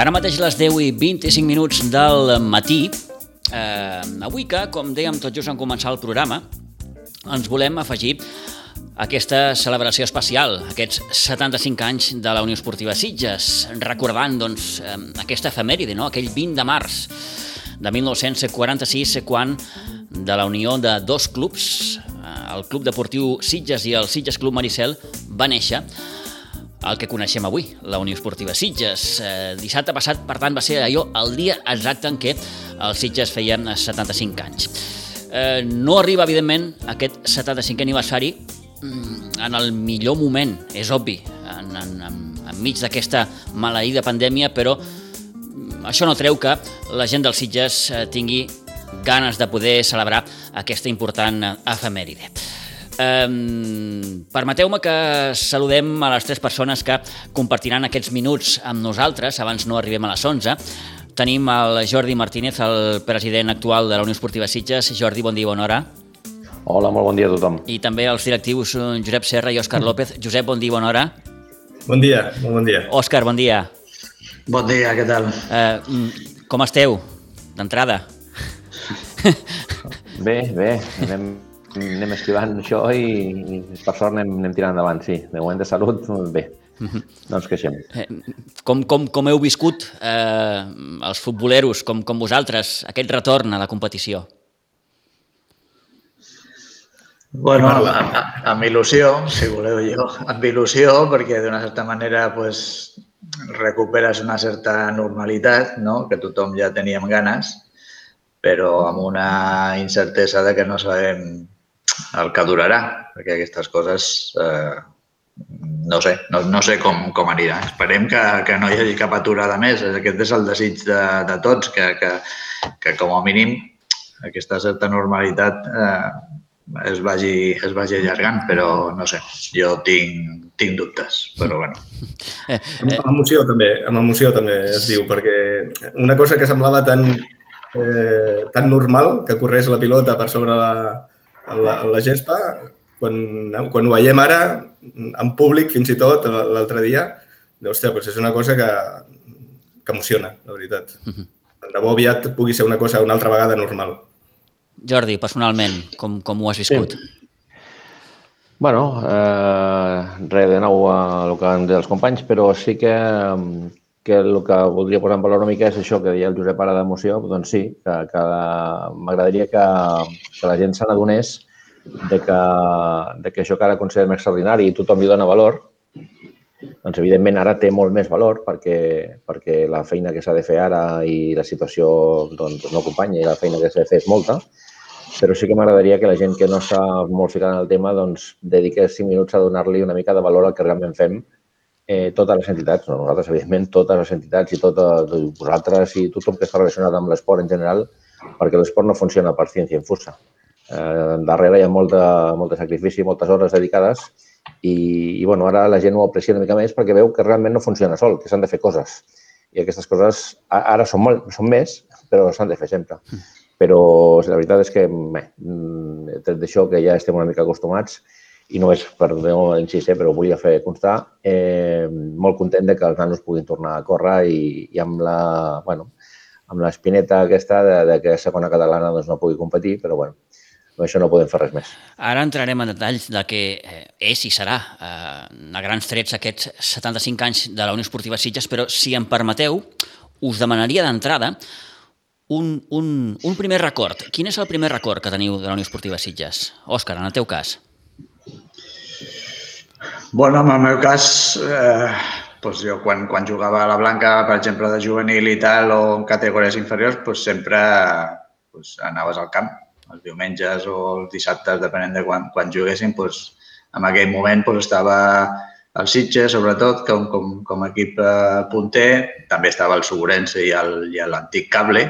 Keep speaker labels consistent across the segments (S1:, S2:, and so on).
S1: Ara mateix les 10 i 25 minuts del matí. Eh, avui que, com dèiem tot just en començar el programa, ens volem afegir aquesta celebració especial, aquests 75 anys de la Unió Esportiva Sitges, recordant doncs, eh, aquesta efemèride, no? aquell 20 de març de 1946, quan de la unió de dos clubs, eh, el Club Deportiu Sitges i el Sitges Club Maricel, va néixer el que coneixem avui, la Unió Esportiva Sitges. Eh, dissabte passat, per tant, va ser allò el dia exacte en què el Sitges feia 75 anys. Eh, no arriba, evidentment, aquest 75 aniversari mm, en el millor moment, és obvi, en, en, en, enmig d'aquesta maleïda pandèmia, però mm, això no treu que la gent del Sitges eh, tingui ganes de poder celebrar aquesta important efemèride. Um, Permeteu-me que saludem a les tres persones que compartiran aquests minuts amb nosaltres, abans no arribem a les 11. Tenim el Jordi Martínez, el president actual de la Unió Esportiva Sitges. Jordi, bon dia, bona hora.
S2: Hola, molt bon dia a tothom.
S1: I també els directius Josep Serra i Òscar López. Josep, bon dia, bona hora.
S3: Bon dia, molt bon dia.
S1: Òscar, bon dia.
S4: Bon dia, què tal?
S1: Uh, com esteu, d'entrada?
S2: Bé, bé, anem, anem esquivant això i, i per sort anem, anem tirant endavant, sí. De moment de salut, bé. No ens queixem.
S1: Eh, com, com, com heu viscut eh, els futboleros, com, com vosaltres, aquest retorn a la competició?
S4: Bueno, amb, amb, amb il·lusió, si voleu jo, amb il·lusió, perquè d'una certa manera pues, recuperes una certa normalitat, no? que tothom ja teníem ganes, però amb una incertesa de que no sabem el que durarà, perquè aquestes coses eh, no sé, no, no sé com, com anirà. Esperem que, que no hi hagi cap aturada més. Aquest és el desig de, de tots, que, que, que com a mínim aquesta certa normalitat eh, es, vagi, es vagi allargant, però no sé, jo tinc, tinc dubtes, però bueno.
S3: Eh, Amb emoció també, amb emoció també es diu, perquè una cosa que semblava tan, eh, tan normal que corrés la pilota per sobre la, la, la gespa, quan, quan ho veiem ara, en públic fins i tot, l'altre dia, hòstia, doncs és una cosa que, que emociona, la veritat. Tant de bo aviat pugui ser una cosa una altra vegada normal.
S1: Jordi, personalment, com, com ho has viscut? Sí.
S2: Bueno, eh, res de nou a el que han dit els companys, però sí que, que el que voldria posar en valor una mica és això que deia el Josep ara d'emoció, doncs sí, que, que m'agradaria que, que la gent se n'adonés de que, de que això que ara considerem extraordinari i tothom li dona valor, doncs evidentment ara té molt més valor perquè, perquè la feina que s'ha de fer ara i la situació doncs, no acompanya i la feina que s'ha de fer és molta, però sí que m'agradaria que la gent que no està molt ficada en el tema doncs, dediqués cinc minuts a donar-li una mica de valor al que realment fem eh, totes les entitats, no nosaltres, evidentment, totes les entitats i totes, vosaltres i tothom que està relacionat amb l'esport en general, perquè l'esport no funciona per ciència infusa. Eh, darrere hi ha molt de, molt de sacrifici, moltes hores dedicades i, i bueno, ara la gent ho aprecia una mica més perquè veu que realment no funciona sol, que s'han de fer coses. I aquestes coses ara són, molt, són més, però s'han de fer sempre. Però la veritat és que, bé, tret d'això, que ja estem una mica acostumats, i no és per no insistir, però volia fer constar, eh, molt content de que els nanos puguin tornar a córrer i, i amb la, bueno, amb l'espineta aquesta de, de que segona catalana doncs, no pugui competir, però bueno, amb això no podem fer res més.
S1: Ara entrarem en detalls de què és i serà eh, a grans trets aquests 75 anys de la Unió Esportiva Sitges, però si em permeteu, us demanaria d'entrada un, un, un primer record. Quin és el primer record que teniu de la Unió Esportiva Sitges? Òscar, en el teu cas.
S4: Bueno, en el meu cas, eh, doncs jo quan, quan jugava a la Blanca, per exemple, de juvenil i tal, o en categories inferiors, doncs sempre doncs, anaves al camp, els diumenges o els dissabtes, depenent de quan, quan juguessin, doncs, en aquell moment doncs, estava el Sitges, sobretot, com, com, com a equip eh, punter, també estava el Segurense i l'antic Cable,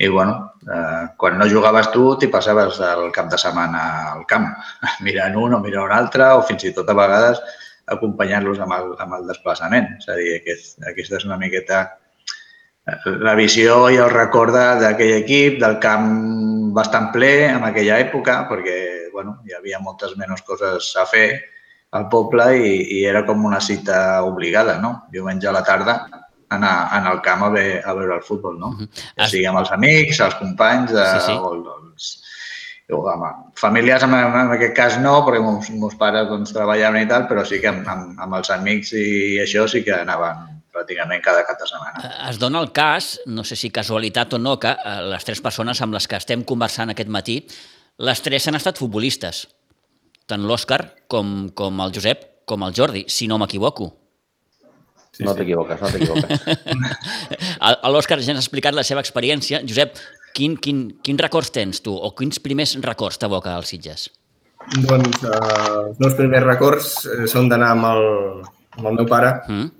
S4: i, bueno, eh, quan no jugaves tu, t'hi passaves el cap de setmana al camp, mirant un o mirant un altre, o fins i tot a vegades acompanyant-los amb, el, amb el desplaçament. És a dir, aquest, aquesta és una miqueta eh, la visió i el record d'aquell equip, del camp bastant ple en aquella època, perquè bueno, hi havia moltes menys coses a fer al poble i, i era com una cita obligada, no? Diumenge a la tarda anar, anar al camp a, ve, a veure el futbol, no? Uh -huh. Ja sigui amb els amics, els companys, de, sí, sí. o els, o amb familiars en, en aquest cas no, perquè meus, meus pares doncs, treballaven i tal, però sí que amb, amb, amb els amics i això sí que anaven pràcticament cada cap de setmana.
S1: Eh, es dona el cas, no sé si casualitat o no, que eh, les tres persones amb les que estem conversant aquest matí, les tres han estat futbolistes. Tant l'Òscar com, com el Josep com el Jordi, si no m'equivoco.
S2: Sí, no t'equivoques, no t'equivoques.
S1: L'Òscar ja ens ha explicat la seva experiència. Josep, quin, quin, quins records tens tu o quins primers records t'evoca als Sitges?
S3: Doncs uh, els meus primers records eh, són d'anar amb, el, amb el meu pare mm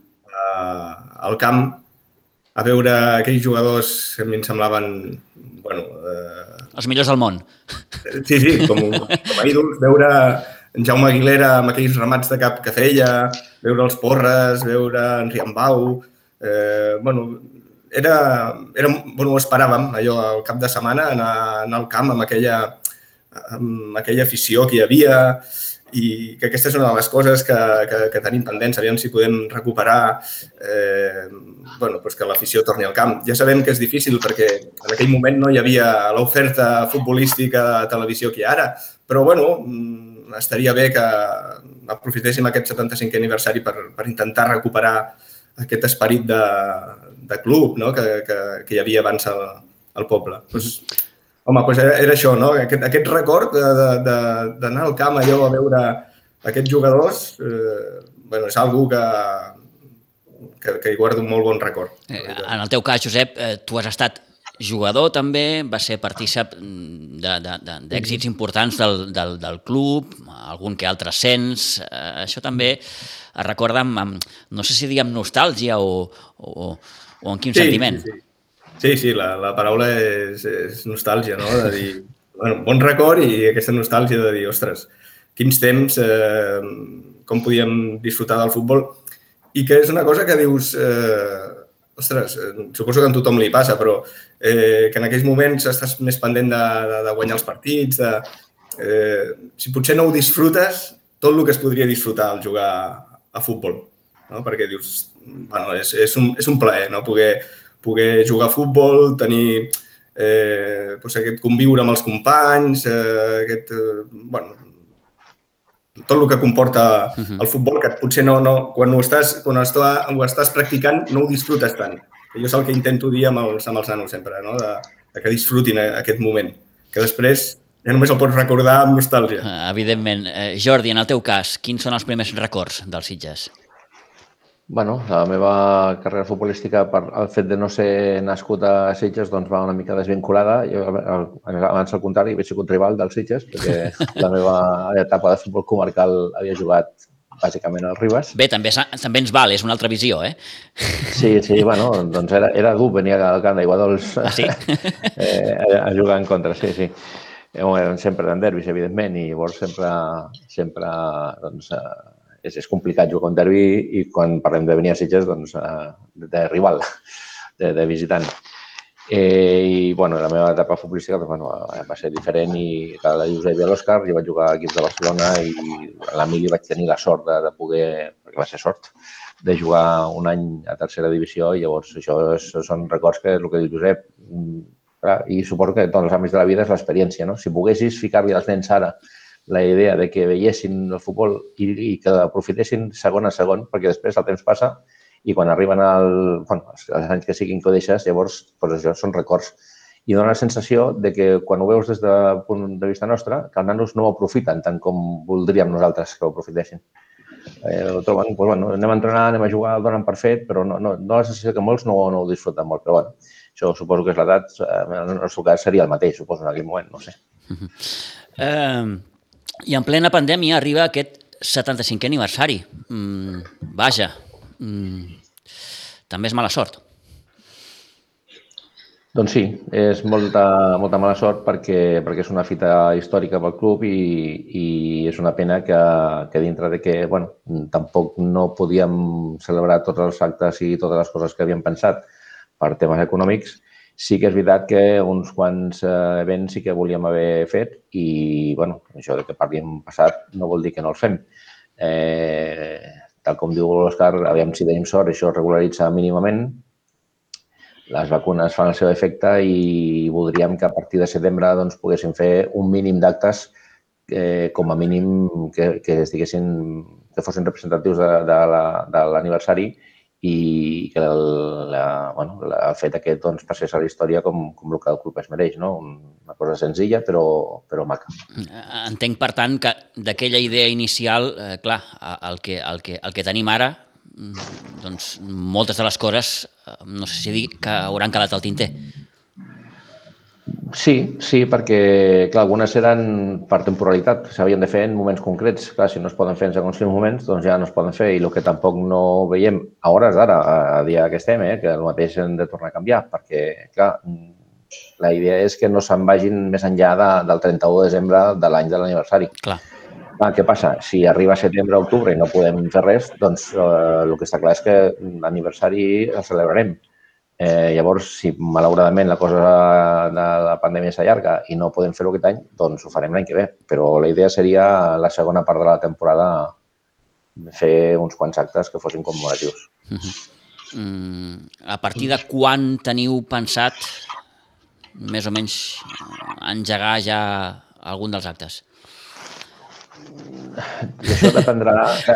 S3: al camp a veure aquells jugadors que a mi em semblaven... Bueno,
S1: eh... Els millors del món.
S3: Sí, sí, com, com a ídols, veure en Jaume Aguilera amb aquells remats de cap que feia, veure els Porres, veure en Riambau... Eh, bueno, era, era, bueno, ho esperàvem, allò, al cap de setmana, anar, anar al camp amb aquella, amb aquella afició que hi havia, i que aquesta és una de les coses que, que, que tenim pendents, aviam si podem recuperar eh, bueno, doncs que l'afició torni al camp. Ja sabem que és difícil perquè en aquell moment no hi havia l'oferta futbolística de televisió que hi ha ara, però bueno, mm, estaria bé que aprofitéssim aquest 75è aniversari per, per intentar recuperar aquest esperit de, de club no? que, que, que hi havia abans al, al poble. Pues, doncs, Home, doncs era, era això, no? Aquest, aquest record d'anar al camp allò a veure aquests jugadors, eh, bueno, és algú que, que, que hi guardo un molt bon record.
S1: Eh, en el teu cas, Josep, eh, tu has estat jugador també, va ser partícip d'èxits importants del, del, del club, algun que altre ascens. Eh, això també es recorda amb, amb, no sé si diguem nostàlgia o, o, o en quin sí, sentiment. Sí, sí.
S3: Sí, sí, la, la paraula és, és nostàlgia, no? De dir, bueno, bon record i aquesta nostàlgia de dir, ostres, quins temps, eh, com podíem disfrutar del futbol. I que és una cosa que dius, eh, ostres, eh, suposo que a tothom li passa, però eh, que en aquells moments estàs més pendent de, de, de guanyar els partits, de, eh, si potser no ho disfrutes, tot el que es podria disfrutar al jugar a futbol, no? perquè dius, bueno, és, és, un, és un plaer no? poder poder jugar a futbol, tenir eh, doncs aquest conviure amb els companys, eh, aquest, eh, bueno, tot el que comporta uh -huh. el futbol, que potser no, no, quan, ho estàs, quan ho, estàs, ho estàs practicant no ho disfrutes tant. Jo és el que intento dir amb els, amb els nanos sempre, no? de, de que disfrutin aquest moment, que després ja només el pots recordar amb nostàlgia.
S1: Uh, evidentment. Eh, Jordi, en el teu cas, quins són els primers records dels Sitges?
S2: Bueno, la meva carrera futbolística, per el fet de no ser nascut a Sitges, doncs va una mica desvinculada. Jo, abans al contrari, vaig ser rival del Sitges, perquè la meva etapa de futbol comarcal havia jugat bàsicament al Ribas.
S1: Bé, també, també ens val, és una altra visió, eh?
S2: Sí, sí, bueno, doncs era, era dur, venia al camp d'Aigua Dols
S1: ah, sí?
S2: eh, a jugar en contra, sí, sí. Eren sempre en derbis, evidentment, i llavors sempre, sempre doncs, és, és complicat jugar un derbi i quan parlem de venir a Sitges, doncs, eh, de rival, de, de visitant. Eh, I, bueno, la meva etapa futbolística doncs, bueno, va ser diferent i la de Josep i l'Òscar, jo vaig jugar a equips de Barcelona i a l'Emili vaig tenir la sort de, de poder, perquè va ser sort, de jugar un any a tercera divisió i llavors això és, són records que és el que diu Josep, mm, i suposo que tots els àmbits de la vida és l'experiència, no? Si poguessis ficar-li als nens ara la idea de que veiessin el futbol i, i que aprofitessin segon a segon, perquè després el temps passa i quan arriben al, bueno, els anys que siguin que ho deixes, llavors doncs això són records. I dona la sensació de que quan ho veus des del punt de vista nostre, que els nanos no ho aprofiten tant com voldríem nosaltres que ho aprofitessin. Eh, ho troben, doncs, bueno, anem a entrenar, anem a jugar, donen per fet, però no, no, no la sensació que molts no, no ho disfruten molt. Però bueno, això suposo que és l'edat, eh, en el nostre cas seria el mateix, suposo, en aquell moment, no sé. Uh -huh.
S1: uh, i en plena pandèmia arriba aquest 75è aniversari. Mm, vaja, mm, també és mala sort.
S2: Doncs sí, és molta, molta mala sort perquè, perquè és una fita històrica pel club i, i és una pena que, que dintre de que bueno, tampoc no podíem celebrar tots els actes i totes les coses que havíem pensat per temes econòmics, Sí que és veritat que uns quants eh, events sí que volíem haver fet i, bueno, això de que per passat no vol dir que no els fem. Eh, tal com diu l'Òscar, aviam si tenim sort, això es regularitza mínimament, les vacunes fan el seu efecte i voldríem que a partir de setembre doncs, poguéssim fer un mínim d'actes eh, com a mínim que, que estiguessin, que fossin representatius de, de l'aniversari la, i que el, la, bueno, el fet aquest doncs, passés a la història com, com el que el club es mereix, no? una cosa senzilla però, però maca.
S1: Entenc, per tant, que d'aquella idea inicial, eh, clar, el que, el, que, el que tenim ara, mm, doncs moltes de les coses, eh, no sé si dir, que hauran quedat al tinter.
S2: Sí, sí, perquè clar, algunes eren per temporalitat, s'havien de fer en moments concrets. Clar, si no es poden fer en segons quins moments, doncs ja no es poden fer. I el que tampoc no veiem a hores d'ara, a dia que estem, eh, que el mateix hem de tornar a canviar, perquè, clar, la idea és que no se'n vagin més enllà de, del 31 de desembre de l'any de l'aniversari.
S1: Clar.
S2: Ah, què passa? Si arriba setembre o octubre i no podem fer res, doncs eh, el que està clar és que l'aniversari el celebrarem Eh, llavors, si malauradament la cosa de la pandèmia s'allarga i no podem fer-ho aquest any, doncs ho farem l'any que ve. Però la idea seria la segona part de la temporada fer uns quants actes que fossin commemoratius. Uh -huh.
S1: mm, a partir de quan teniu pensat més o menys engegar ja algun dels actes?
S2: I això dependrà,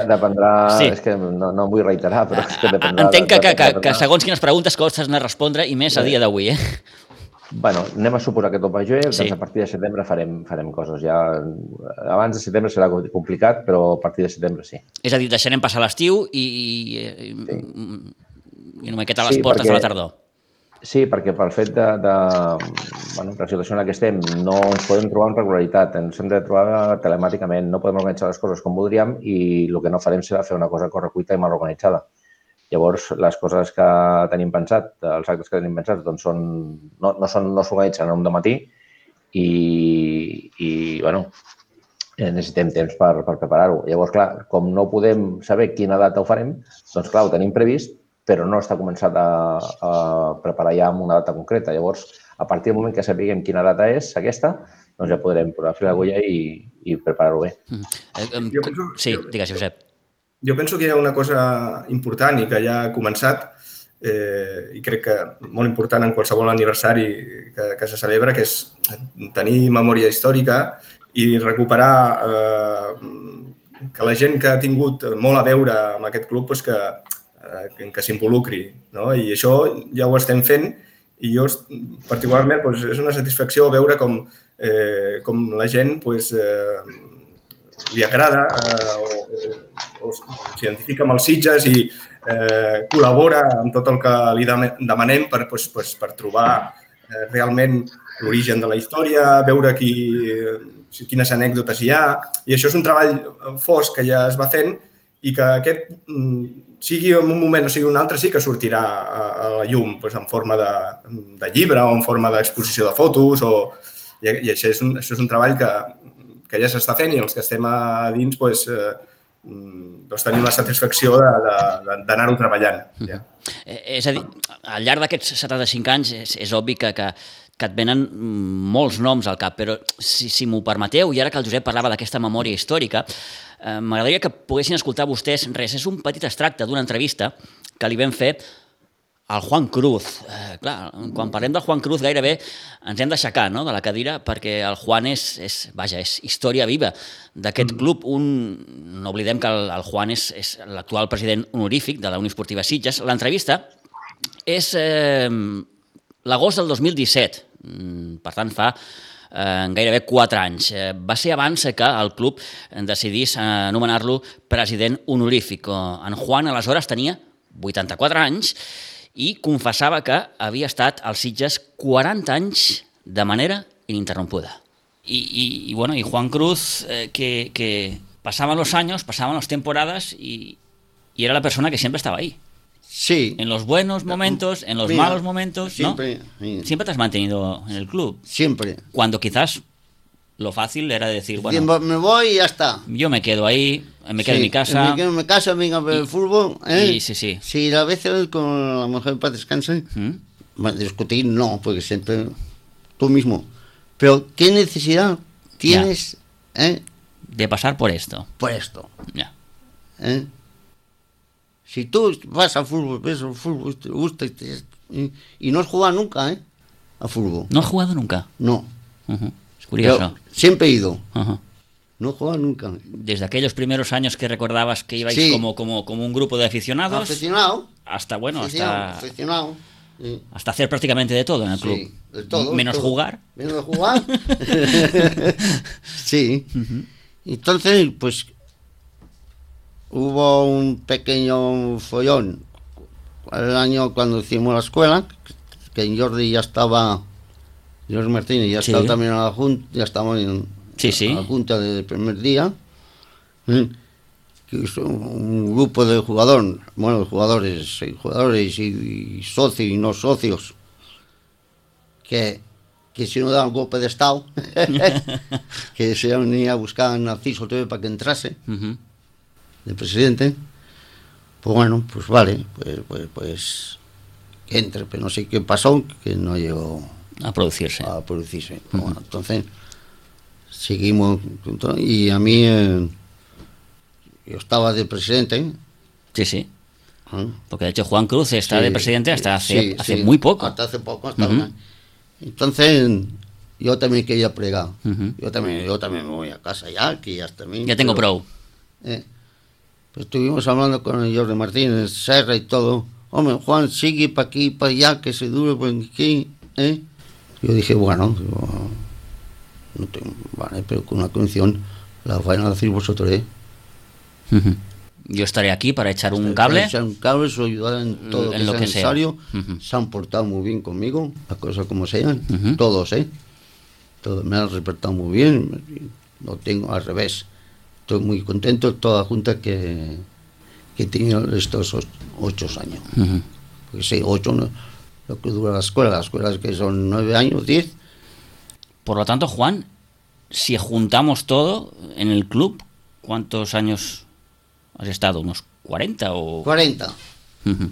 S2: dependrà sí. és que no, no em vull reiterar, però és que dependrà...
S1: Entenc que, que, que, que segons quines preguntes costes anar a respondre, i més a dia d'avui, eh?
S2: Bueno, anem a suposar que tot va bé, doncs sí. a partir de setembre farem, farem coses. Ja, abans de setembre serà complicat, però a partir de setembre sí.
S1: És a dir, deixarem passar l'estiu i, i, sí. i una miqueta a les sí, portes perquè... de la tardor.
S2: Sí, perquè pel fet de, de bueno, la situació en la que estem no ens podem trobar en regularitat, ens hem de trobar telemàticament, no podem organitzar les coses com voldríem i el que no farem serà fer una cosa correcuita i mal organitzada. Llavors, les coses que tenim pensat, els actes que tenim pensats, doncs són, no, no són, no s'organitzen en un matí i, i bueno, necessitem temps per, per preparar-ho. Llavors, clar, com no podem saber quina data ho farem, doncs clar, ho tenim previst, però no està començat a, a preparar ja amb una data concreta. Llavors, a partir del moment que sapiguem quina data és aquesta, doncs ja podrem posar fil l'agulla i, i preparar-ho bé. Mm.
S1: Eh, jo penso, sí, digues, Josep.
S3: Jo penso que hi ha una cosa important i que ja ha començat eh, i crec que molt important en qualsevol aniversari que, que se celebra, que és tenir memòria històrica i recuperar eh, que la gent que ha tingut molt a veure amb aquest club doncs que, eh, que s'involucri. No? I això ja ho estem fent i jo particularment doncs, és una satisfacció veure com, eh, com la gent doncs, eh, li agrada eh, o, o s'identifica amb els Sitges i eh, col·labora amb tot el que li demanem per, doncs, doncs, per trobar eh, realment l'origen de la història, veure qui, quines anècdotes hi ha. I això és un treball fosc que ja es va fent i que aquest mm, sigui en un moment o sigui un altre, sí que sortirà a, a la llum doncs, en forma de, de llibre o en forma d'exposició de fotos o, i, i això, és un, això és un treball que, que ja s'està fent i els que estem a dins doncs, eh, doncs tenim la satisfacció d'anar-ho treballant. Ja.
S1: Eh, és a dir, al llarg d'aquests 75 anys és, és obvi que, que, que et venen molts noms al cap, però si, si m'ho permeteu, i ara que el Josep parlava d'aquesta memòria històrica, Eh, m'agradaria que poguessin escoltar vostès res. És un petit extracte d'una entrevista que li vam fer al Juan Cruz. Eh, clar, quan parlem del Juan Cruz gairebé ens hem d'aixecar no? de la cadira perquè el Juan és, és, vaja, és història viva d'aquest mm. club. Un, no oblidem que el, el Juan és, és l'actual president honorífic de la Unió Esportiva Sitges. L'entrevista és eh, l'agost del 2017, mm, per tant fa eh, gairebé 4 anys. Eh, va ser abans que el club decidís eh, anomenar-lo president honorífic. En Juan aleshores tenia 84 anys i confessava que havia estat als Sitges 40 anys de manera ininterrompuda. Y, y, y bueno, y Juan Cruz, eh, que, que pasaban los años, pasaban las temporadas y, y era la persona que siempre estaba ahí.
S5: Sí.
S1: En los buenos momentos, en los Mira, malos momentos,
S5: siempre,
S1: ¿no? Siempre te has mantenido en el club.
S5: Siempre.
S1: Cuando quizás lo fácil era decir, bueno...
S5: Me voy y ya está.
S1: Yo me quedo ahí, me quedo sí, en mi casa...
S5: Me quedo en mi casa, venga a ver el fútbol. ¿eh?
S1: Y, sí, sí.
S5: Si a veces con la mujer para descansar, ¿Mm? discutir no, porque siempre tú mismo. Pero ¿qué necesidad tienes
S1: eh? de pasar por esto?
S5: Por esto.
S1: Ya.
S5: ¿Eh? Si tú vas al fútbol, ves al fútbol, te gusta y, te- y- y no has jugado nunca, ¿eh? A fútbol.
S1: ¿No has jugado nunca?
S5: No.
S1: Es
S5: Yo
S1: curioso.
S5: siempre he ido. No he jugado nunca.
S1: Desde aquellos primeros años que recordabas que ibais
S5: Sí.
S1: como, como, como un grupo de aficionados,
S5: Aficionado.
S1: hasta bueno,
S5: aficionado,
S1: hasta,
S5: aficionado. Sí.
S1: hasta hacer prácticamente de todo en el club.
S5: Sí, de todo,
S1: Menos
S5: todo.
S1: jugar.
S5: Menos jugar. sí. Entonces, pues hubo un pequeño follón el año cuando hicimos la escuela, que Jordi ya estaba, Jordi Martínez ya
S1: Sí.
S5: estaba también en la junta, ya estaba en,
S1: Sí, sí.
S5: en la junta desde el primer día. que es un, grupo de jugadores, bueno, jugadores, jugadores y, y socios y no socios, que, que si no daban golpe de estado, que se venía a buscar a Narciso TV para que entrase. De presidente, pues bueno, pues vale, pues, pues, pues entre, pero no sé qué pasó, que no llegó
S1: A producirse.
S5: a producirse. Pues bueno, entonces seguimos y a mí eh, yo estaba de presidente.
S1: Sí, sí.
S5: ¿eh?
S1: Porque de hecho Juan Cruz está
S5: Sí,
S1: de presidente hasta hace,
S5: sí,
S1: hace
S5: sí,
S1: muy poco.
S5: Hasta hace poco. hasta Entonces, yo también quería pregar. Yo también yo también me voy a casa ya, que ya bien.
S1: Ya tengo
S5: pero,
S1: prou.
S5: eh, estuvimos hablando con el Jordi Martínez, Serra y todo. Hombre, Juan, sigue para aquí, para allá, que se dure por aquí. ¿eh? Yo dije, bueno, digo, no tengo- vale, pero con una condición, la van a decir vosotros, ¿eh?
S1: Yo estaré aquí para echar un cable.
S5: Echar un cable, os ayudar en todo
S1: En
S5: lo
S1: lo
S5: que
S1: que sea.
S5: sea necesario.
S1: Ujú.
S5: Se han portado muy bien conmigo, las cosas como sean,
S1: Ujú.
S5: todos, ¿eh? Todos me han respetado muy bien, no tengo al revés. Estoy muy contento de toda la junta que, que he tenido estos och- ocho años.
S1: Ujú.
S5: Porque sí, ocho no, lo que dura la escuela, las escuelas que son nueve años, diez,
S1: Por lo tanto, Juan, si juntamos todo en el club, ¿cuántos años has estado? ¿Unos 40 o...?
S5: cuarenta.
S1: Ujú.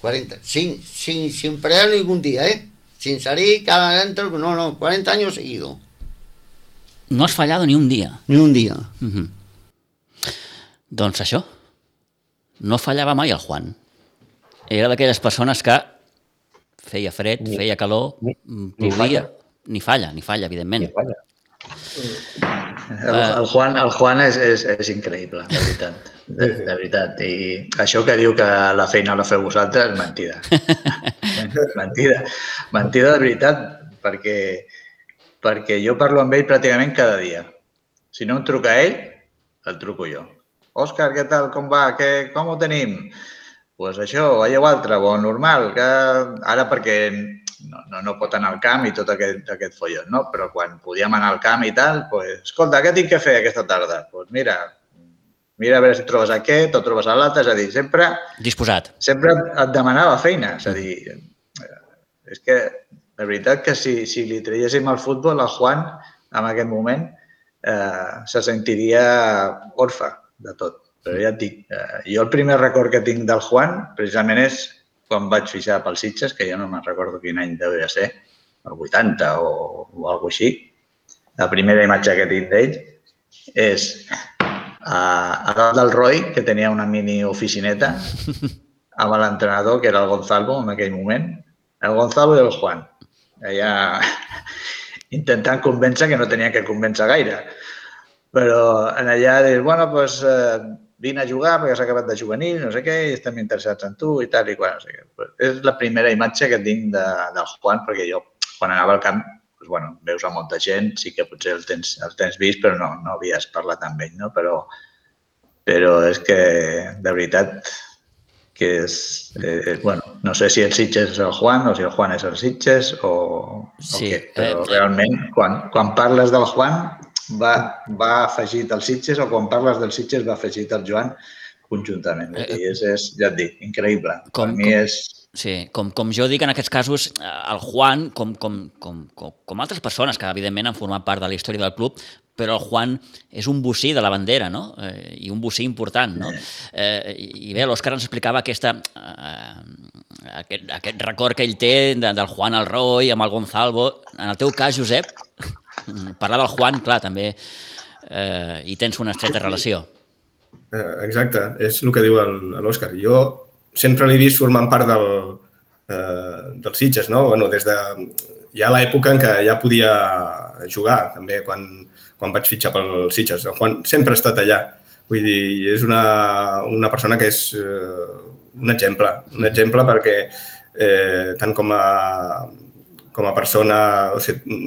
S5: 40, sin, sin, sin parar ningún día, ¿eh? Sin salir cada dentro, no, no, 40 años seguidos.
S1: No has fallado ni un dia.
S5: Ni un día.
S1: Ujú. Doncs això, no fallava mai el Juan. Era d'aquelles persones que feia fred,
S2: Ni-
S1: feia calor,
S2: ni-
S1: mm,
S2: ni
S1: plovia,
S2: falla.
S1: ni falla, ni falla, evidentment.
S2: I falla.
S4: El, el, Juan, el Juan és, és, és increïble, de veritat. De, de veritat. I això que diu que la feina la feu vosaltres, mentida. mentida. Mentida de veritat, perquè, perquè jo parlo amb ell pràcticament cada dia. Si no em truca ell, el truco jo. Òscar, què tal, com va, què, com ho tenim? Doncs pues això, allò altre, bo, normal, que ara perquè no, no, no pot anar al camp i tot aquest, aquest follon, no? Però quan podíem anar al camp i tal, pues, escolta, què tinc que fer aquesta tarda? Doncs pues mira, mira a veure si trobes aquest o trobes l'altre, és a dir, sempre,
S1: Disposat.
S4: sempre et demanava feina, és a dir, eh, és que de veritat que si, si li traiéssim al futbol, al Juan, en aquest moment, eh, se sentiria orfe de tot. Però ja et dic, eh, jo el primer record que tinc del Juan precisament és quan vaig fixar pel Sitges, que jo no me'n recordo quin any devia ser, el 80 o, o alguna així. La primera imatge que tinc d'ell és a, a dalt del Roy, que tenia una mini oficineta, amb l'entrenador, que era el Gonzalo en aquell moment, el Gonzalo i el Juan. Allà intentant convèncer que no tenia que convèncer gaire. Però en allà dius, bueno, doncs eh, vine a jugar perquè has acabat de juvenil, no sé què, i estem interessats en tu i tal i qual. No sé què. Pues és la primera imatge que tinc de, del Juan, perquè jo, quan anava al camp, doncs, bueno, veus a molta gent, sí que potser el tens, el tens vist, però no, no havies parlat amb ell, no? Però, però és que, de veritat, que és, eh, bueno, no sé si el Sitges és el Juan o si el Juan és el Sitges o,
S1: Sí,
S4: o què, però
S1: eh,
S4: realment quan, quan parles del Juan va, va afegit el Sitges o quan parles del Sitges va afegit el Joan conjuntament.
S1: Eh,
S4: I és, és, ja et dic, increïble.
S1: Com-
S4: per mi
S1: com-
S4: és...
S1: Sí, com, com jo dic en aquests casos, eh, el Juan, com, com, com, com, com altres persones que evidentment han format part de la història del club, però el Juan és un bocí de la bandera, no? Eh, I un bocí important, no? Eh, I bé, l'Òscar ens explicava aquesta, eh, aquest, aquest record que ell té de, del Juan al Roy, amb el Gonzalvo. En el teu cas, Josep, parlar del Juan, clar, també eh, hi tens una estreta relació.
S3: Eh, exacte, és el que diu l'Òscar. Jo sempre l'he vist formant part del, eh, dels Sitges, no? Bueno, des de ja l'època en què ja podia jugar, també, quan, quan vaig fitxar pel Sitges. El Juan sempre ha estat allà. Vull dir, és una, una persona que és eh, un exemple, un exemple perquè eh, tant com a, com a persona o sigui,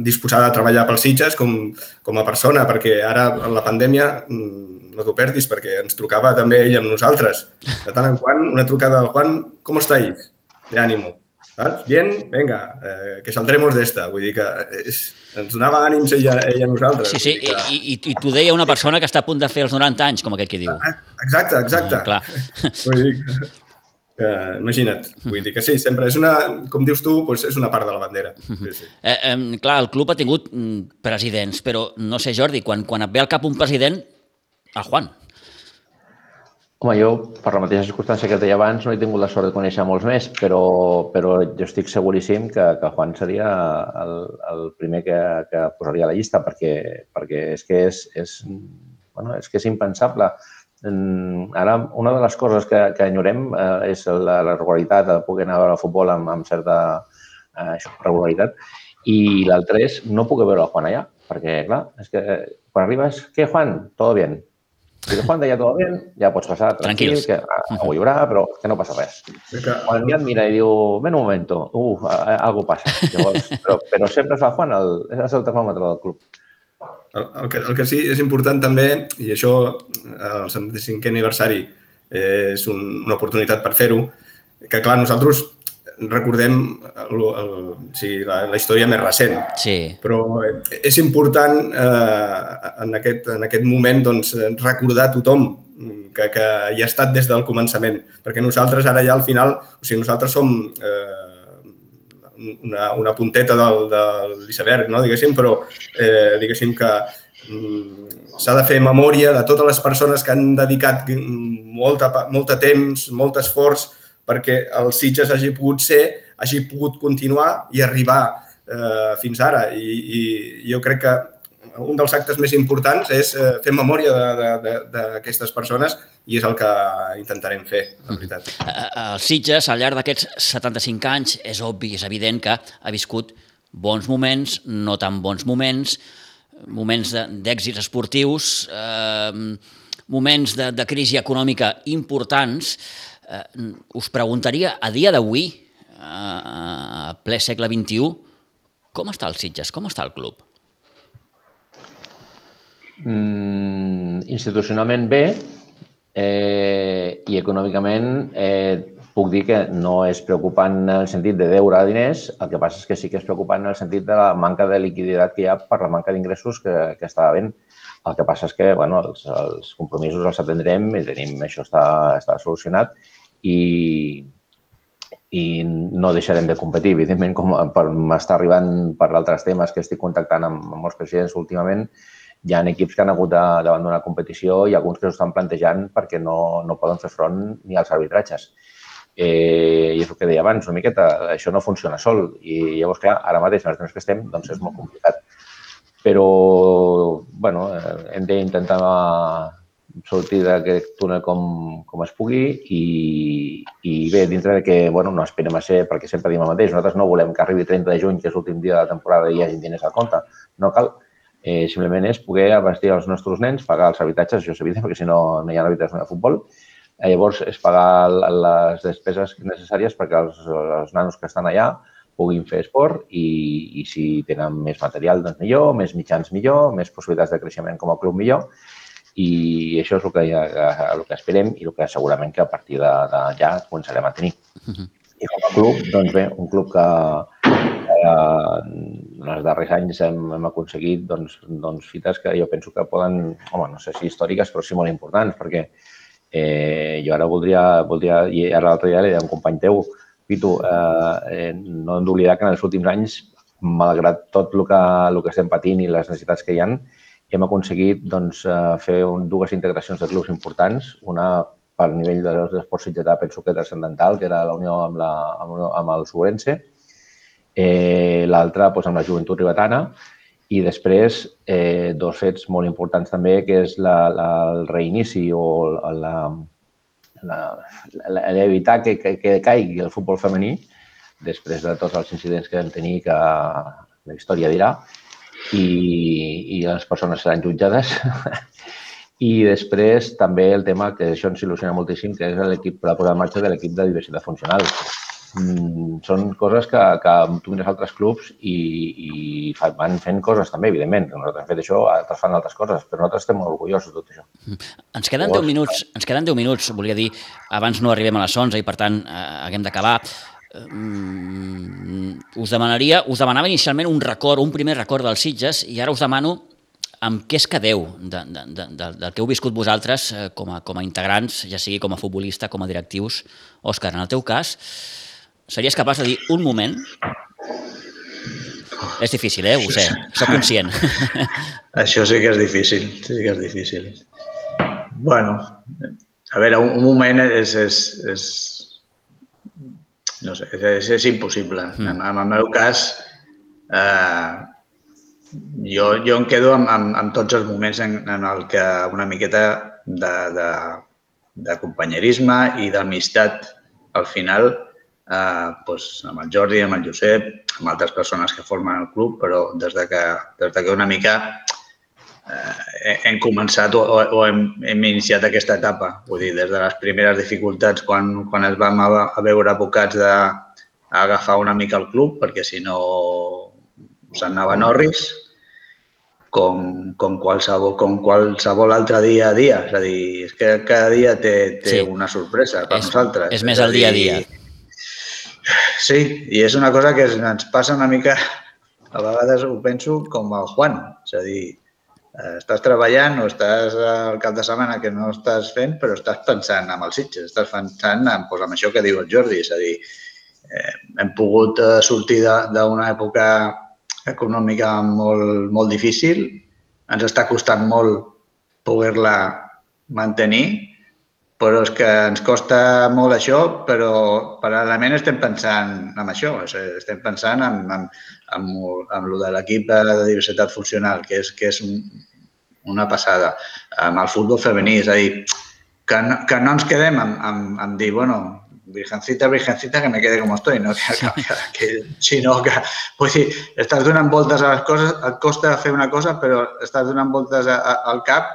S3: disposada a treballar pels Sitges com, com a persona, perquè ara en la pandèmia mm, no t'ho perdis, perquè ens trucava també ell amb nosaltres. De tant en quant, una trucada del Juan, com estáis? De ànimo. Saps? Bien, venga, eh, que saldremos d'esta. Vull dir que és, ens donava ànims ella, ella a nosaltres.
S1: Sí, sí,
S3: que...
S1: i, i, i t'ho deia una persona que està a punt de fer els 90 anys, com aquest que diu.
S3: Ah, exacte, exacte.
S1: Mm, clar.
S3: Vull dir que, que, imagina't, vull dir que sí, sempre és una, com dius tu, doncs és una part de la bandera. Sí, sí.
S1: Eh, eh, clar, el club ha tingut mm, presidents, però no sé, Jordi, quan, quan et ve al cap un president, el Juan.
S2: Home, jo, per la mateixa circumstància que et deia abans, no he tingut la sort de conèixer molts més, però, però jo estic seguríssim que, que Juan seria el, el primer que, que posaria a la llista, perquè, perquè és que és, és, bueno, és que és impensable. Ara, una de les coses que, que enyorem eh, és la, la regularitat, de poder anar a veure el futbol amb, amb certa eh, regularitat, i l'altre és no puc veure el Juan allà, perquè, clar, és que quan arribes, què, Juan? Todo bien. Si el Juan deia todo bien, ja pots passar tranquil,
S1: Tranquils.
S2: que ah, ho hi haurà, però que no passa res. Quan ja et mira i diu, ven un moment, uf, algo passa. Llavors, però, però sempre es fa Juan, el, és el termòmetre del club.
S3: El, el, que, el que sí és important també, i això el 75è aniversari és un, una oportunitat per fer-ho, que clar, nosaltres recordem el, el, sigui, la, la història més recent,
S1: Sí.
S3: però és important eh, en, aquest, en aquest moment doncs, recordar a tothom que, que hi ha estat des del començament, perquè nosaltres ara ja al final, o sigui, nosaltres som eh, una, una punteta del, de l'iceberg, no? diguéssim, però eh, diguéssim que mm, s'ha de fer memòria de totes les persones que han dedicat mm, molta, pa- molt de temps, molt esforç perquè el Sitges hagi pogut ser, hagi pogut continuar i arribar eh, fins ara. I, I jo crec que un dels actes més importants és eh, fer memòria d'aquestes persones i és el que intentarem fer, la veritat.
S1: Eh, El Sitges, al llarg d'aquests 75 anys, és obvi, és evident que ha viscut bons moments, no tan bons moments, moments d'èxits esportius, eh, moments de, de crisi econòmica importants. Eh, us preguntaria, a dia d'avui, eh, a ple segle XXI, com està el Sitges, com està el club?
S2: Mm, institucionalment bé eh, i econòmicament eh, puc dir que no és preocupant en el sentit de deure diners, el que passa és que sí que és preocupant en el sentit de la manca de liquiditat que hi ha per la manca d'ingressos que, que està havent. El que passa és que bueno, els, els compromisos els atendrem i tenim, això està, està solucionat i, i no deixarem de competir. Evidentment, com m'està arribant per altres temes que estic contactant amb, amb molts presidents últimament, hi ha equips que han hagut d'abandonar la competició i alguns que s'ho estan plantejant perquè no, no poden fer front ni als arbitratges. Eh, I és el que deia abans, una miqueta, això no funciona sol i llavors, clar, ara mateix, en els temps que estem, doncs és molt complicat. Però, bueno, eh, hem d'intentar sortir d'aquest túnel com, com es pugui i, i bé, dintre de que bueno, no esperem a ser, perquè sempre diem el mateix, nosaltres no volem que arribi 30 de juny, que és l'últim dia de la temporada i hi hagi diners al compte. No cal. Eh, simplement és poder abastir els nostres nens, pagar els habitatges, això és evident, perquè si no, no hi ha habitatges ha futbol. Eh, llavors, és pagar les despeses necessàries perquè els, els nanos que estan allà puguin fer esport i, i si tenen més material, doncs millor, més mitjans millor, més possibilitats de creixement com a club millor i això és el que, el que esperem i el que segurament que a partir de- d'allà començarem a tenir. I com a club, doncs bé, un club que eh, en els darrers anys hem, hem aconseguit doncs, doncs, fites que jo penso que poden, home, no sé si històriques, però sí molt importants, perquè eh, jo ara voldria, voldria i ara l'altre dia li deia un company teu, Pitu, eh, eh, no hem d'oblidar que en els últims anys, malgrat tot el que, el que estem patint i les necessitats que hi han, hem aconseguit doncs, eh, fer un, dues integracions de clubs importants, una per nivell de l'esport sitgetà penso que transcendental, que era la unió amb, la, amb, amb el Sobrense, eh, l'altra doncs, amb la joventut ribetana i després eh, dos fets molt importants també, que és la, la, el reinici o la, l'evitar que, que, que caigui el futbol femení, després de tots els incidents que vam tenir que la història dirà, i, i les persones seran jutjades. I després també el tema que això ens il·lusiona moltíssim, que és l'equip, la posada en marxa de l'equip de diversitat funcional són coses que, que tu mires altres clubs i, i van fent coses també, evidentment. Nosaltres hem fet això, altres fan altres coses, però nosaltres estem molt orgullosos de tot això.
S1: Ens queden 10 minuts, ens queden 10 minuts, volia dir, abans no arribem a les 11 i per tant eh, haguem d'acabar. Mm, us demanaria, us demanava inicialment un record, un primer record dels Sitges i ara us demano amb què es quedeu de, de, de, de, del que heu viscut vosaltres eh, com, a, com a integrants, ja sigui com a futbolista, com a directius. Òscar, en el teu cas, Series capaç de dir un moment? És difícil, eh? Ho sé, sóc conscient.
S4: Això sí que és difícil, sí que és difícil. Bueno, a veure, un, un moment és, és, és no sé, és, és impossible. Mm. En, en el meu cas, eh, jo, jo em quedo amb, amb, amb tots els moments en, en el que una miqueta de, de, de companyerisme i d'amistat al final eh, doncs amb el Jordi, amb el Josep, amb altres persones que formen el club, però des de que, des de que una mica eh, hem començat o, o hem, hem iniciat aquesta etapa. Vull dir, des de les primeres dificultats, quan, quan es vam a, a veure abocats de a agafar una mica el club, perquè si no se'n anava Norris, com, com, qualsevol, com qualsevol altre dia a dia. És a dir, és que cada dia té, té sí. una sorpresa per és, nosaltres.
S1: És més el dia a dia.
S4: Sí, i és una cosa que ens passa una mica, a vegades ho penso com el Juan, és a dir, eh, estàs treballant o estàs al cap de setmana que no estàs fent, però estàs pensant en els Sitges, estàs pensant en, doncs, en això que diu el Jordi, és a dir, eh, hem pogut eh, sortir d'una època econòmica molt, molt difícil, ens està costant molt poder-la mantenir, però és que ens costa molt això, però paral·lelament estem pensant en això, estem pensant en, en, en, en lo de l'equip de diversitat funcional, que és, que és un, una passada, amb el futbol femení, és a dir, que no, que no ens quedem amb, amb, amb dir, bueno, virgencita, virgencita, que me quede com estoy, no? Que, que, que, sinó que, pues sí, estàs donant voltes a les coses, et costa fer una cosa, però estàs donant voltes a, a, al cap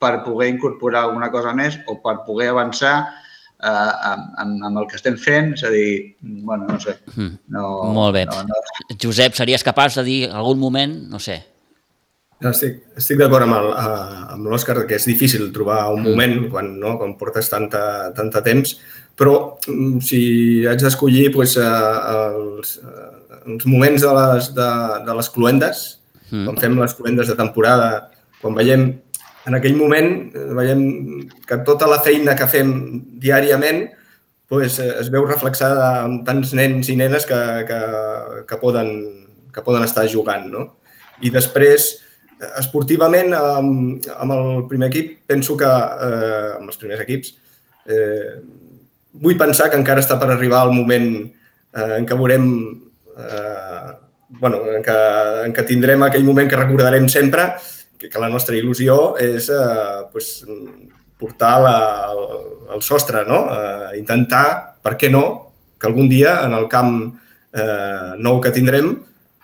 S4: per poder incorporar alguna cosa més o per poder avançar eh, amb, amb el que estem fent, és a dir, bueno, no sé. Hmm. No,
S1: Molt bé. No, no. Josep, series capaç de dir algun moment, no sé,
S3: estic, estic d'acord amb, el, eh, amb l'Òscar que és difícil trobar un hmm. moment quan, no, quan portes tanta, tanta temps, però mm, si haig d'escollir doncs, els, els moments de les, de, de les cluendes, mm. quan fem les cluendes de temporada, quan veiem en aquell moment eh, veiem que tota la feina que fem diàriament eh, es veu reflexada en tants nens i nenes que, que, que, poden, que poden estar jugant. No? I després, esportivament, amb, amb el primer equip, penso que, eh, amb els primers equips, eh, vull pensar que encara està per arribar el moment eh, en què veurem, eh, bueno, en què, en què tindrem aquell moment que recordarem sempre, que, que la nostra il·lusió és eh, pues, portar la, el, el sostre, no? Eh, intentar, per què no, que algun dia en el camp eh, nou que tindrem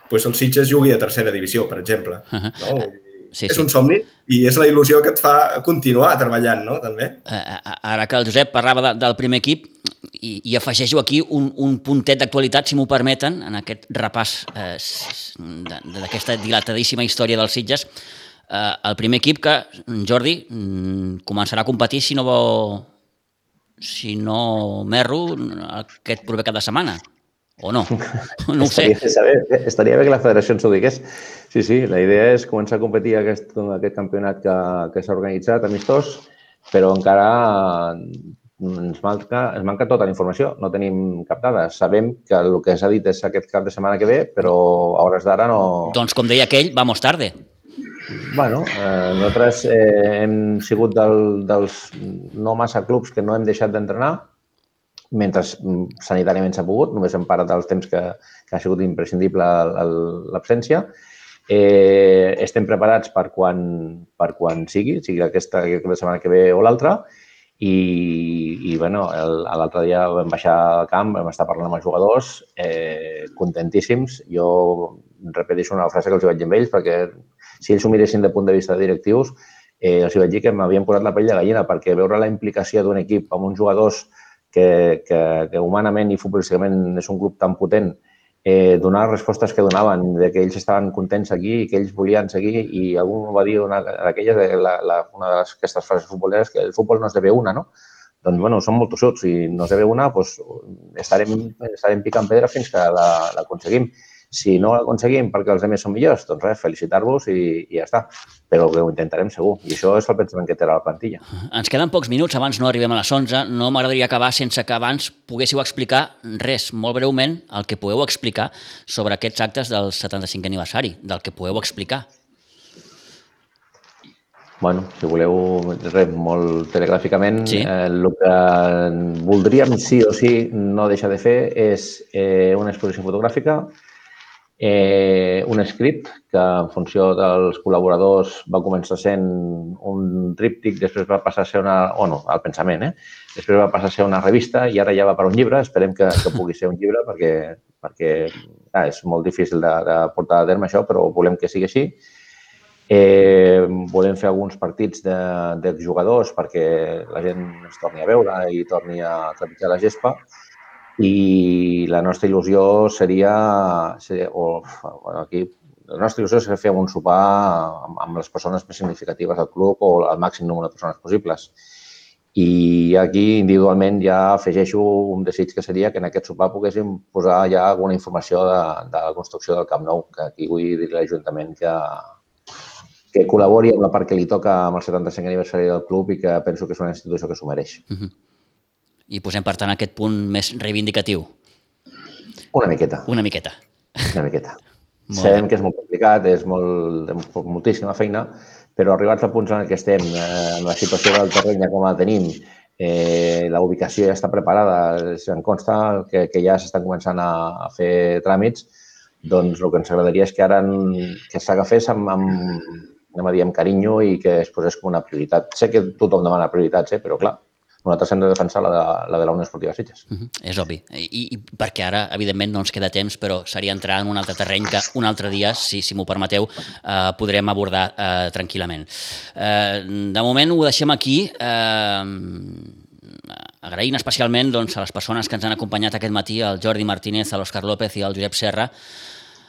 S3: pues, el Sitges jugui a tercera divisió, per exemple. Uh -huh. no? Sí, és sí. un somni i és la il·lusió que et fa continuar treballant, no? També.
S1: Ara que el Josep parlava de, del primer equip, i, i afegeixo aquí un, un puntet d'actualitat, si m'ho permeten, en aquest repàs eh, d'aquesta dilatadíssima història dels Sitges, eh, el primer equip que, Jordi, mm, començarà a competir si no vol, si no merro aquest proper cap de setmana, o no? No ho sé.
S2: Estaria, saber, estaria bé que la federació ens ho digués. Sí, sí, la idea és començar a competir aquest, aquest campionat que, que s'ha organitzat, amistós, però encara ens manca, ens manca tota la informació, no tenim cap dada. Sabem que el que s'ha dit és aquest cap de setmana que ve, però a hores d'ara no...
S1: Doncs com deia aquell, vamos tarde.
S2: Bueno, eh, nosaltres eh, hem sigut del, dels no massa clubs que no hem deixat d'entrenar, mentre sanitàriament s'ha pogut, només hem parat dels temps que, que ha sigut imprescindible l'absència, Eh, estem preparats per quan, per quan sigui, sigui aquesta, aquesta setmana que ve o l'altra, i, i bueno, l'altre dia vam baixar al camp, vam estar parlant amb els jugadors, eh, contentíssims. Jo repeteixo una frase que els vaig dir amb ells, perquè si ells ho miressin de punt de vista de directius, eh, els vaig dir que m'havien posat la pell de gallina, perquè veure la implicació d'un equip amb uns jugadors que, que, que humanament i futbolísticament és un club tan potent, eh, donar les respostes que donaven, de que ells estaven contents aquí i que ells volien seguir i algú va dir una d'aquelles, la, una d'aquestes frases futboleres, que el futbol no esdevé una, no? Doncs, bueno, són molt tossuts. Si no esdevé una, doncs estarem, estarem picant pedra fins que l'aconseguim. La, si no l'aconseguim perquè els altres són millors, doncs res, felicitar-vos i, i ja està. Però que ho intentarem segur. I això és el pensament que té la plantilla.
S1: Ens queden pocs minuts, abans no arribem a les 11. No m'agradaria acabar sense que abans poguéssiu explicar res, molt breument, el que podeu explicar sobre aquests actes del 75 aniversari, del que podeu explicar.
S2: Bueno, si voleu, res, molt telegràficament,
S1: sí.
S2: eh, el que voldríem sí o sí no deixar de fer és eh, una exposició fotogràfica eh, un script que en funció dels col·laboradors va començar sent un tríptic, després va passar a ser una... o no, el pensament, eh? Després va passar a ser una revista i ara ja va per un llibre. Esperem que, que pugui ser un llibre perquè, perquè ah, és molt difícil de, de portar a terme això, però volem que sigui així. Eh, volem fer alguns partits d'exjugadors de, perquè la gent es torni a veure i torni a trepitjar la gespa i la nostra il·lusió seria, seria o, bueno, aquí, la nostra il·lusió seria fer un sopar amb, amb les persones més significatives del club o el màxim número de persones possibles. I aquí individualment ja afegeixo un desig que seria que en aquest sopar poguéssim posar ja alguna informació de, de la construcció del Camp Nou, que aquí vull dir a l'Ajuntament que, que col·labori amb la part que li toca amb el 75 aniversari del club i que penso que és una institució que s'ho mereix. Uh -huh
S1: i posem, per tant, aquest punt més reivindicatiu.
S2: Una miqueta.
S1: Una miqueta.
S2: Una miqueta. Sabem que és molt complicat, és molt, moltíssima feina, però arribats al punt en què estem, eh, en la situació del terreny ja com la tenim, eh, la ubicació ja està preparada, se'n consta que, que ja s'estan començant a, a fer tràmits, doncs el que ens agradaria és que ara que s'agafés amb, amb, anem a dir, amb carinyo i que es posés com una prioritat. Sé que tothom demana prioritats, eh, però clar, nosaltres hem de defensar la de la, de la Unió Esportiva Sitges.
S1: Uh -huh. És obvi. I, I perquè ara, evidentment, no ens queda temps, però seria entrar en un altre terreny que un altre dia, si, si m'ho permeteu, eh, podrem abordar eh, tranquil·lament. Eh, de moment ho deixem aquí. Eh, agraint especialment doncs, a les persones que ens han acompanyat aquest matí, el Jordi Martínez, l'Òscar López i el Josep Serra,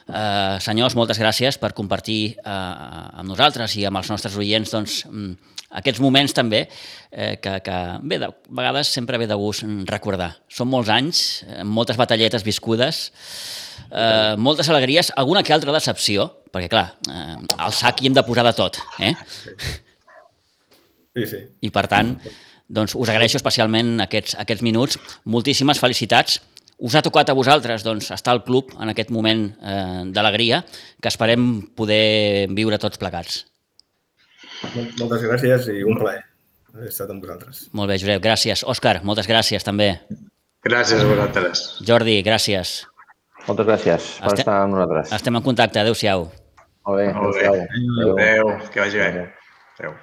S1: Uh, senyors, moltes gràcies per compartir uh, amb nosaltres i amb els nostres oients doncs, mm, aquests moments també eh, que, que bé, de vegades sempre ve de gust recordar. Són molts anys, moltes batalletes viscudes, eh, moltes alegries, alguna que altra decepció, perquè clar, eh, al sac hi hem de posar de tot. Eh?
S3: Sí, sí.
S1: I per tant, doncs us agraeixo especialment aquests, aquests minuts. Moltíssimes felicitats. Us ha tocat a vosaltres doncs, estar al club en aquest moment eh, d'alegria que esperem poder viure tots plegats.
S3: Moltes gràcies i un plaer haver estat amb vosaltres.
S1: Molt bé, Josep, gràcies. Òscar, moltes gràcies també.
S4: Gràcies a vosaltres.
S1: Jordi, gràcies.
S2: Moltes gràcies per estem, estar amb nosaltres.
S1: Estem en contacte. Adéu-siau.
S2: Molt bé.
S4: Molt bé. Adéu. Adéu. Que vagi bé. Adéu.